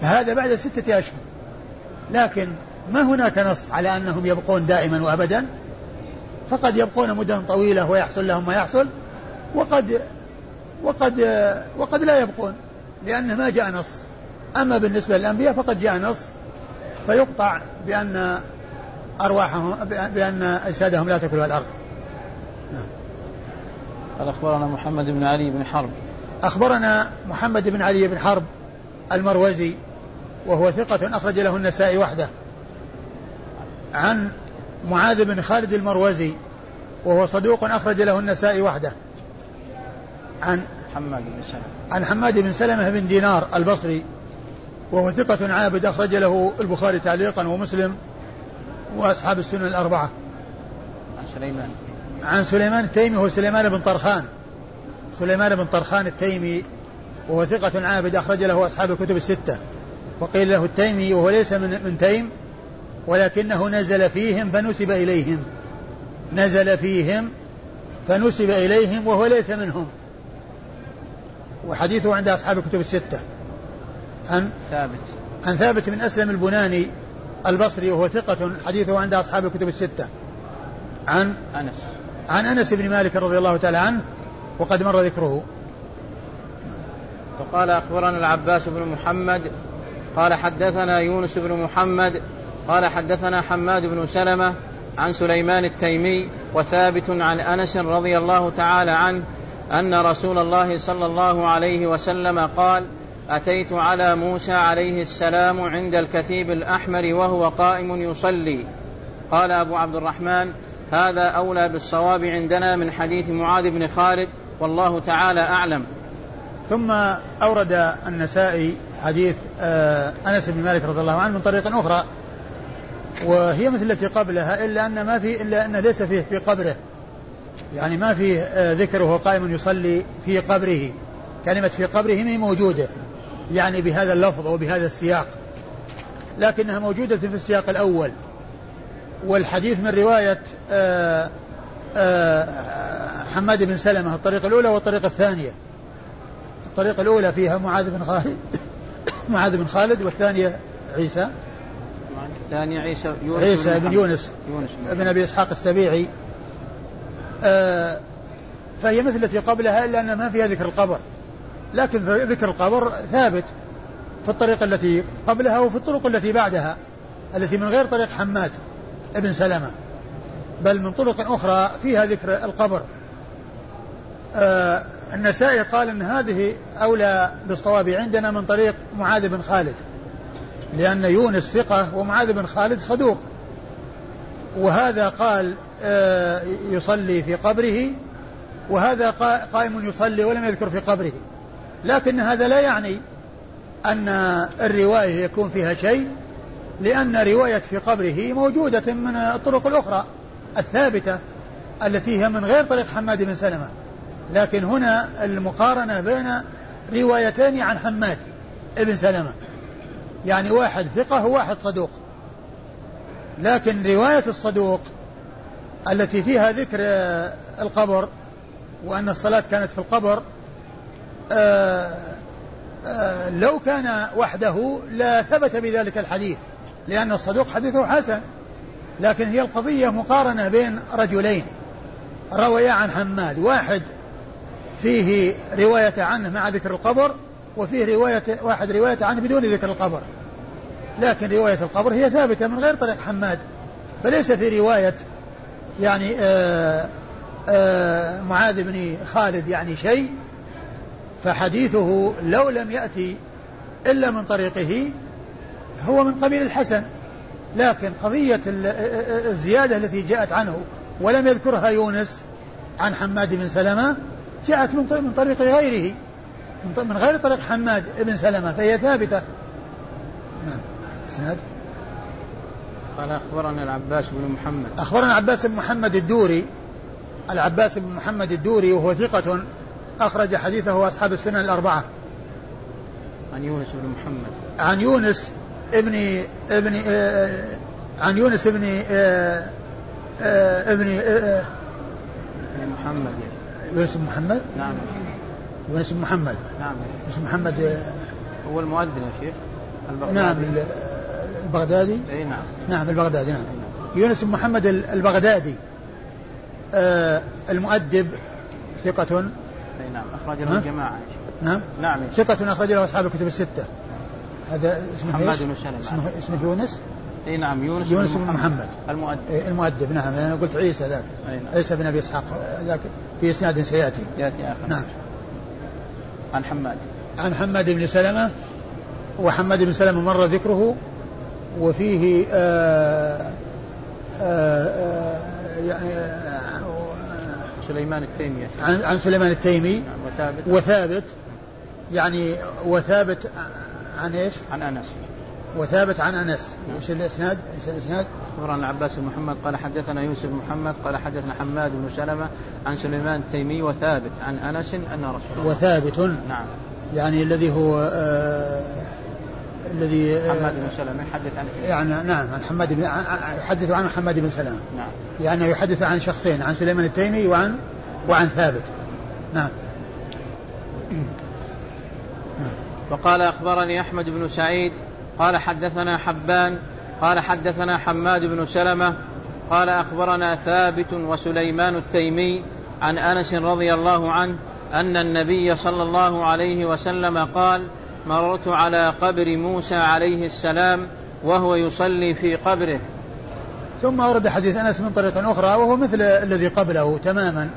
[SPEAKER 2] فهذا بعد ستة أشهر. لكن ما هناك نص على أنهم يبقون دائما وأبدا؟ فقد يبقون مدة طويلة ويحصل لهم ما يحصل وقد وقد وقد لا يبقون لأنه ما جاء نص. أما بالنسبة للأنبياء فقد جاء نص. فيقطع بأن أرواحهم بأن أجسادهم لا تأكلها الأرض.
[SPEAKER 1] نعم. قال أخبرنا محمد بن علي بن حرب.
[SPEAKER 2] أخبرنا محمد بن علي بن حرب المروزي وهو ثقة أخرج له النسائي وحده. عن معاذ بن خالد المروزي وهو صدوق أخرج له النسائي وحده. عن
[SPEAKER 1] حماد بن سلمة.
[SPEAKER 2] عن حماد بن سلمة بن دينار البصري وهو ثقة عابد أخرج له البخاري تعليقا ومسلم وأصحاب السنن الأربعة.
[SPEAKER 1] عن سليمان.
[SPEAKER 2] عن سليمان التيمي هو سليمان بن طرخان. سليمان بن طرخان التيمي وهو ثقة عابد أخرج له أصحاب الكتب الستة. وقيل له التيمي وهو ليس من, من تيم ولكنه نزل فيهم فنسب إليهم. نزل فيهم فنسب إليهم وهو ليس منهم. وحديثه عند أصحاب الكتب الستة. عن
[SPEAKER 1] ثابت.
[SPEAKER 2] عن ثابت بن أسلم البناني البصري وهو ثقة حديثه عند أصحاب الكتب الستة. عن
[SPEAKER 1] أنس.
[SPEAKER 2] عن أنس بن مالك رضي الله تعالى عنه وقد مر ذكره.
[SPEAKER 1] وقال أخبرنا العباس بن محمد قال حدثنا يونس بن محمد قال حدثنا حماد بن سلمة عن سليمان التيمي وثابت عن أنس رضي الله تعالى عنه أن رسول الله صلى الله عليه وسلم قال أتيت على موسى عليه السلام عند الكثيب الأحمر وهو قائم يصلي. قال أبو عبد الرحمن هذا أولى بالصواب عندنا من حديث معاذ بن خالد والله تعالى أعلم.
[SPEAKER 2] ثم أورد النسائي حديث آه، أنس بن مالك رضي الله عنه من طريق أخرى وهي مثل التي قبلها إلا أن ما في إلا أن ليس فيه في قبره. يعني ما فيه آه، ذكره قائم يصلي في قبره. كلمة في قبره ما موجودة يعني بهذا اللفظ وبهذا السياق. لكنها موجودة في السياق الأول. والحديث من رواية آه، حماد بن سلمة الطريقة الأولى والطريقة الثانية. الطريقة الأولى فيها معاذ بن خالد معاذ بن خالد والثانية عيسى.
[SPEAKER 1] الثانية عيسى
[SPEAKER 2] يونس عيسى بن يونس, يونس بن أبي إسحاق السبيعي. آه فهي مثل التي قبلها إلا أن ما فيها ذكر القبر. لكن ذكر القبر ثابت في الطريقة التي قبلها وفي الطرق التي بعدها التي من غير طريق حماد ابن سلمة. بل من طرق أخرى فيها ذكر القبر. آه النسائي قال إن هذه أولى بالصواب عندنا من طريق معاذ بن خالد لأن يونس ثقة ومعاذ بن خالد صدوق. وهذا قال آه، يصلي في قبره وهذا قائم يصلي ولم يذكر في قبره. لكن هذا لا يعني أن الرواية يكون فيها شيء لأن رواية في قبره موجودة من الطرق الأخرى الثابتة التي هي من غير طريق حماد بن سلمة. لكن هنا المقارنة بين روايتين عن حماد ابن سلمة. يعني واحد ثقة وواحد صدوق. لكن رواية الصدوق التي فيها ذكر القبر وأن الصلاة كانت في القبر آه، آه، لو كان وحده لا ثبت بذلك الحديث لأن الصدوق حديثه حسن. لكن هي القضية مقارنة بين رجلين. رويا عن حماد واحد فيه رواية عنه مع ذكر القبر وفيه رواية واحد رواية عنه بدون ذكر القبر. لكن رواية القبر هي ثابتة من غير طريق حماد. فليس في رواية يعني آآ آآ معاذ بن خالد يعني شيء فحديثه لو لم يأتي إلا من طريقه هو من قبيل الحسن. لكن قضية الزيادة التي جاءت عنه ولم يذكرها يونس عن حماد بن سلمة جاءت من من طريق غيره. من غير طريق حماد بن سلمة فهي ثابتة. نعم. إسناد؟
[SPEAKER 1] قال أخبرنا العباس بن محمد.
[SPEAKER 2] أخبرنا العباس بن محمد الدوري. العباس بن محمد الدوري وهو ثقة أخرج حديثه أصحاب السنن الأربعة.
[SPEAKER 1] عن يونس بن محمد.
[SPEAKER 2] عن يونس ابن ابن آه عن يونس ابن آه آه ابن آه
[SPEAKER 1] محمد.
[SPEAKER 2] يونس بن محمد؟
[SPEAKER 1] نعم.
[SPEAKER 2] يونس بن محمد.
[SPEAKER 1] نعم.
[SPEAKER 2] يونس بن محمد آه،
[SPEAKER 1] هو المؤذن يا شيخ
[SPEAKER 2] البغدادي. نعم البغدادي؟
[SPEAKER 1] إي نعم.
[SPEAKER 2] نعم البغدادي نعم. يونس بن محمد البغدادي آه المؤدب ثقة.
[SPEAKER 1] إي نعم. أخرج له الجماعة
[SPEAKER 2] نعم.
[SPEAKER 1] نعم.
[SPEAKER 2] ثقة أخرج له أصحاب الكتب الستة. هذا اسمه
[SPEAKER 1] محمد بن سلمة.
[SPEAKER 2] اسمه اسمه يونس؟
[SPEAKER 1] إي نعم يونس
[SPEAKER 2] يونس بن محمد, محمد.
[SPEAKER 1] المؤدب.
[SPEAKER 2] إيه المؤدب نعم. أنا قلت عيسى ذاك.
[SPEAKER 1] نعم.
[SPEAKER 2] عيسى بن أبي إسحاق. ذاك في إسناد سيأتي.
[SPEAKER 1] يأتي آخر.
[SPEAKER 2] نعم.
[SPEAKER 1] عن حماد.
[SPEAKER 2] عن حماد بن سلمة وحماد بن سلمة مر ذكره وفيه آآ آآ يعني
[SPEAKER 1] سليمان التيمي
[SPEAKER 2] عن, عن سليمان التيمي
[SPEAKER 1] نعم وثابت.
[SPEAKER 2] وثابت يعني وثابت عن إيش؟
[SPEAKER 1] عن أنس.
[SPEAKER 2] وثابت عن أنس. إيش الإسناد؟ إيش الإسناد؟
[SPEAKER 1] أخبرنا العباس بن محمد قال حدثنا يوسف بن محمد قال حدثنا حماد بن سلمة عن سليمان التيمي وثابت عن أنس أن رسول الله
[SPEAKER 2] وثابت.
[SPEAKER 1] نعم.
[SPEAKER 2] يعني الذي هو آه الذي
[SPEAKER 1] آه حماد بن سلمة يحدث عن
[SPEAKER 2] يعني نعم عن حماد بن يحدث عن حماد بن سلمة.
[SPEAKER 1] نعم.
[SPEAKER 2] يعني يحدث عن شخصين عن سليمان التيمي وعن وعن ثابت. نعم.
[SPEAKER 1] وقال أخبرني أحمد بن سعيد قال حدثنا حبان قال حدثنا حماد بن سلمة قال أخبرنا ثابت وسليمان التيمي عن أنس رضي الله عنه أن النبي صلى الله عليه وسلم قال مررت على قبر موسى عليه السلام وهو يصلي في قبره.
[SPEAKER 2] ثم ورد حديث أنس من طريق أخرى وهو مثل الذي قبله تماما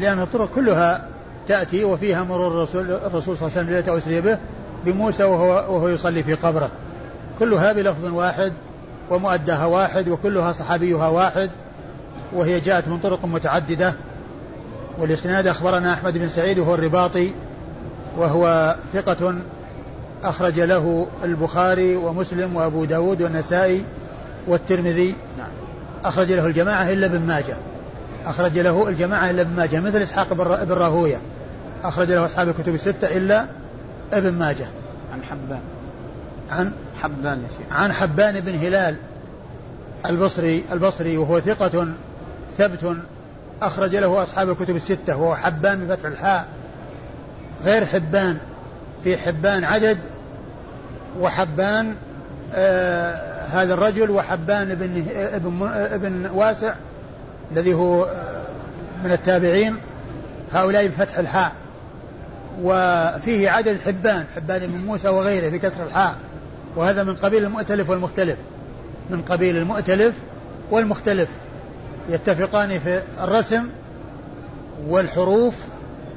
[SPEAKER 2] لأن الطرق كلها تأتي وفيها مرور الرسول الرسول صلى الله عليه وسلم به بموسى وهو وهو يصلي في قبره. كلها بلفظ واحد ومؤداها واحد وكلها صحابيها واحد وهي جاءت من طرق متعددة. والإسناد أخبرنا أحمد بن سعيد وهو الرباطي وهو ثقة أخرج له البخاري ومسلم وأبو داود والنسائي والترمذي. نعم. أخرج له الجماعة إلا ابن ماجه. أخرج له الجماعة إلا ابن ماجه مثل إسحاق بن راهوية. أخرج له أصحاب الكتب الستة إلا ابن ماجه.
[SPEAKER 1] عن حبان.
[SPEAKER 2] عن
[SPEAKER 1] حبان يا شيخ.
[SPEAKER 2] عن حبان بن هلال البصري البصري وهو ثقة ثبت أخرج له أصحاب الكتب الستة وهو حبان بفتح الحاء غير حبان في حبان عدد وحبان آه هذا الرجل وحبان بن ابن ابن واسع الذي هو آه، من التابعين هؤلاء بفتح الحاء. وفيه عدد حبان حبان بن موسى وغيره بكسر الحاء. وهذا من قبيل المؤتلف والمختلف. من قبيل المؤتلف والمختلف. يتفقان في الرسم والحروف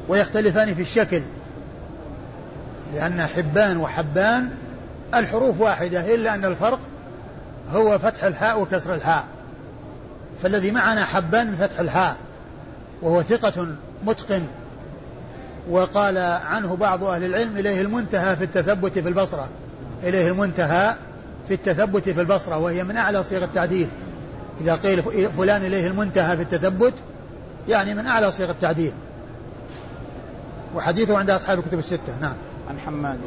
[SPEAKER 2] ويختلفان في الشكل. لأن حبان وحبان الحروف واحدة إلا أن الفرق هو فتح الحاء وكسر الحاء. فالذي معنا حبان بفتح الحاء وهو ثقة متقن. وقال عنه بعض أهل العلم إليه المنتهى في التثبت في البصرة. إليه المنتهى في التثبت في البصرة وهي من أعلى صيغ التعديل. إذا قيل فلان إليه المنتهى في التثبت يعني من أعلى صيغ التعديل. وحديثه عند أصحاب الكتب الستة. نعم.
[SPEAKER 1] عن حماد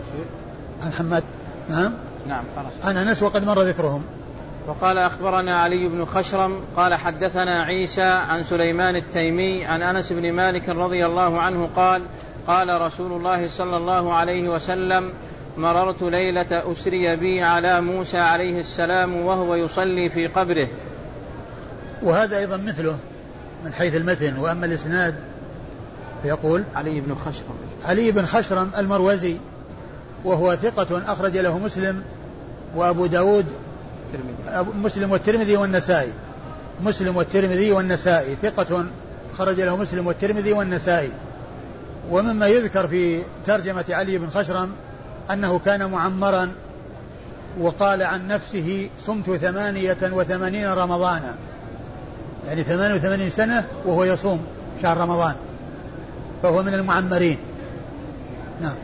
[SPEAKER 2] عن حماد. نعم.
[SPEAKER 1] نعم خلاص.
[SPEAKER 2] عن أنس وقد مر ذكرهم.
[SPEAKER 1] وقال أخبرنا علي بن خشرم قال حدثنا عيسى عن سليمان التيمي عن أنس بن مالك رضي الله عنه قال قال رسول الله صلى الله عليه وسلم مررت ليلة أسري بي على موسى عليه السلام وهو يصلي في قبره.
[SPEAKER 2] وهذا أيضا مثله من حيث المتن وأما الإسناد فيقول
[SPEAKER 1] علي بن خشرم.
[SPEAKER 2] علي بن خشرم المروزي وهو ثقة أخرج له مسلم وأبو داود مسلم والترمذي والنسائي. مسلم والترمذي والنسائي ثقة خرج له مسلم والترمذي والنسائي. ومما يذكر في ترجمة علي بن خشرم أنه كان معمرا وقال عن نفسه صمت ثمانية وثمانين رمضانا. يعني ثمانية وثمانين سنة وهو يصوم شهر رمضان. فهو من المعمرين. نعم.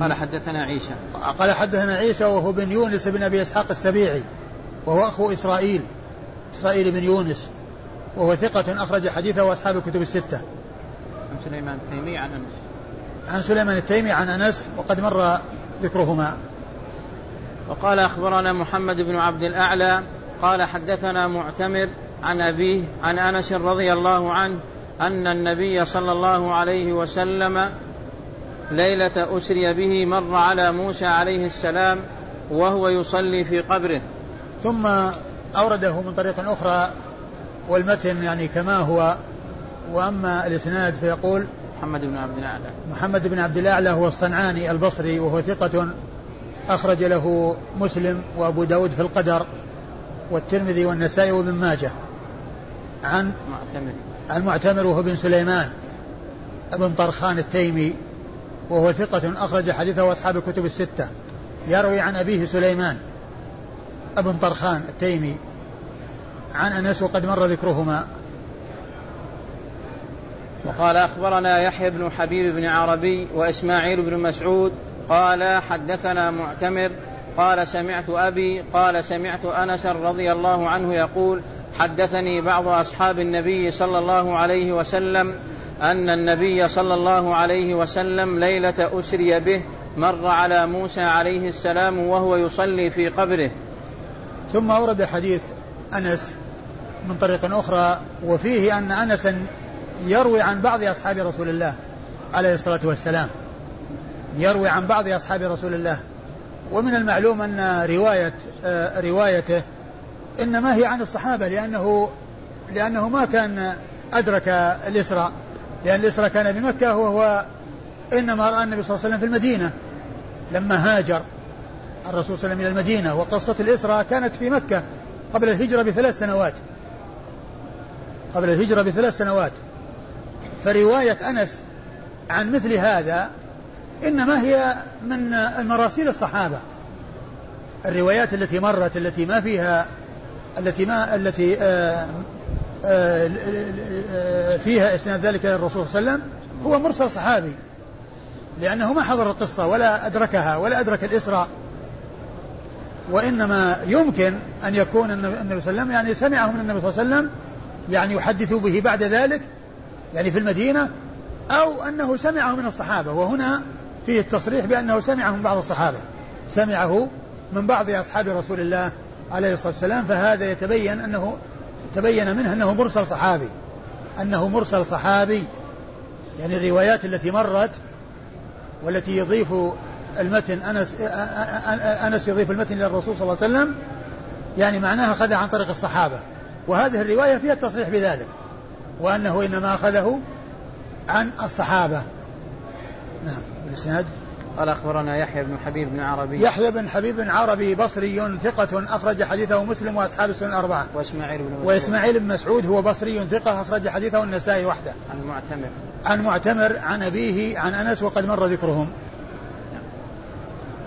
[SPEAKER 1] قال حدثنا عيسى.
[SPEAKER 2] قال حدثنا عيسى وهو بن يونس بن أبي إسحاق السبيعي وهو أخو إسرائيل إسرائيل بن يونس وهو ثقة أخرج حديثه أصحاب الكتب الستة.
[SPEAKER 1] عن سليمان التيمي عن أنس.
[SPEAKER 2] عن سليمان التيمي عن أنس وقد مر ذكرهما.
[SPEAKER 1] وقال أخبرنا محمد بن عبد الأعلى قال حدثنا معتمر عن أبيه عن أنس رضي الله عنه أن النبي صلى الله عليه وسلم ليلة أسري به مر على موسى عليه السلام وهو يصلي في قبره
[SPEAKER 2] ثم أورده من طريق أخرى والمتن يعني كما هو وأما الإسناد فيقول
[SPEAKER 1] محمد بن عبد الأعلى.
[SPEAKER 2] محمد بن عبد الأعلى هو الصنعاني البصري وهو ثقة أخرج له مسلم وأبو داود في القدر والترمذي والنسائي وابن ماجه. عن
[SPEAKER 1] معتمر.
[SPEAKER 2] عن معتمر وهو بن سليمان ابن طرخان التيمي وهو ثقة أخرج حديثه أصحاب الكتب الستة. يروي عن أبيه سليمان ابن طرخان التيمي. عن أنس وقد مر ذكرهما.
[SPEAKER 1] وقال أخبرنا يحيى بن حبيب بن عربي وإسماعيل بن مسعود قال حدثنا معتمر قال سمعت أبي قال سمعت أنس رضي الله عنه يقول حدثني بعض أصحاب النبي صلى الله عليه وسلم أن النبي صلى الله عليه وسلم ليلة أسري به مر على موسى عليه السلام وهو يصلي في قبره.
[SPEAKER 2] ثم ورد حديث أنس من طريق أخرى وفيه أن أنسا يروي عن بعض أصحاب رسول الله عليه الصلاة والسلام. يروي عن بعض أصحاب رسول الله. ومن المعلوم أن رواية آه، روايته إنما هي عن الصحابة لأنه لأنه ما كان أدرك الإسراء. لأن الإسراء كان بمكة وهو إنما رأى النبي صلى الله عليه وسلم في المدينة. لما هاجر الرسول صلى الله عليه وسلم إلى المدينة وقصة الإسراء كانت في مكة قبل الهجرة بثلاث سنوات. قبل الهجرة بثلاث سنوات. فرواية أنس عن مثل هذا إنما هي من المراسيل الصحابة. الروايات التي مرت التي ما فيها التي ما التي آآ آآ فيها إسناد ذلك إلى الرسول صلى الله عليه وسلم هو مرسل صحابي لأنه ما حضر القصة ولا أدركها ولا أدرك الإسراء وإنما يمكن أن يكون النبي صلى الله عليه وسلم يعني سمعه من النبي صلى الله عليه وسلم يعني يحدث به بعد ذلك يعني في المدينة أو أنه سمعه من الصحابة وهنا فيه التصريح بأنه سمعه من بعض الصحابة. سمعه من بعض أصحاب رسول الله عليه الصلاة والسلام فهذا يتبين أنه تبين منه أنه مرسل صحابي. أنه مرسل صحابي. يعني الروايات التي مرت والتي يضيف المتن أنس أنس يضيف المتن إلى الرسول صلى الله عليه وسلم يعني معناها اخذها عن طريق الصحابة. وهذه الرواية فيها التصريح بذلك. وأنه إنما أخذه عن الصحابة. نعم الاسناد
[SPEAKER 1] قال أخبرنا يحيى بن حبيب بن عربي.
[SPEAKER 2] يحيى بن حبيب بن عربي بصري ثقة أخرج حديثه مسلم وأصحاب السنن الأربعة.
[SPEAKER 1] وإسماعيل بن مسعود.
[SPEAKER 2] وإسماعيل بن مسعود هو بصري ثقة أخرج حديثه النسائي وحده.
[SPEAKER 1] عن معتمر
[SPEAKER 2] عن معتمر عن أبيه عن أنس وقد مر ذكرهم.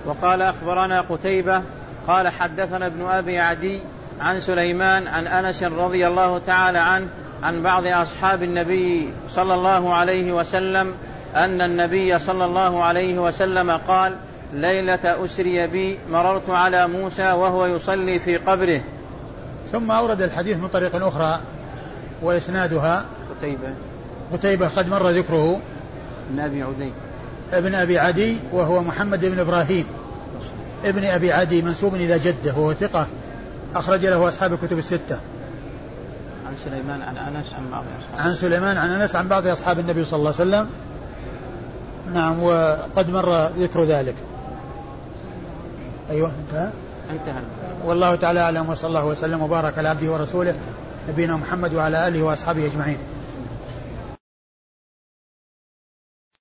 [SPEAKER 1] وقال أخبرنا قتيبة قال حدثنا ابن أبي عدي عن سليمان عن أنس رضي الله تعالى عنه عن بعض أصحاب النبي صلى الله عليه وسلم أن النبي صلى الله عليه وسلم قال ليلة أسري بي مررت على موسى وهو يصلي في قبره.
[SPEAKER 2] ثم أورد الحديث من طريق أخرى وإسنادها.
[SPEAKER 1] قتيبة.
[SPEAKER 2] قتيبة قد مر ذكره.
[SPEAKER 1] بن أبي عدي.
[SPEAKER 2] ابن أبي عدي وهو محمد بن إبراهيم. ابن أبي عدي منسوب إلى جده وهو ثقة أخرج له أصحاب الكتب الستة.
[SPEAKER 1] عن سليمان عن أنس عن بعض أصحاب
[SPEAKER 2] عن سليمان عن أنس عن بعض أصحاب النبي صلى الله عليه وسلم. نعم وقد مر ذكر ذلك. أيوه انتهى؟
[SPEAKER 1] انتهى.
[SPEAKER 2] والله تعالى أعلم وصلى الله وسلم وبارك على عبده ورسوله نبينا محمد وعلى آله وأصحابه أجمعين.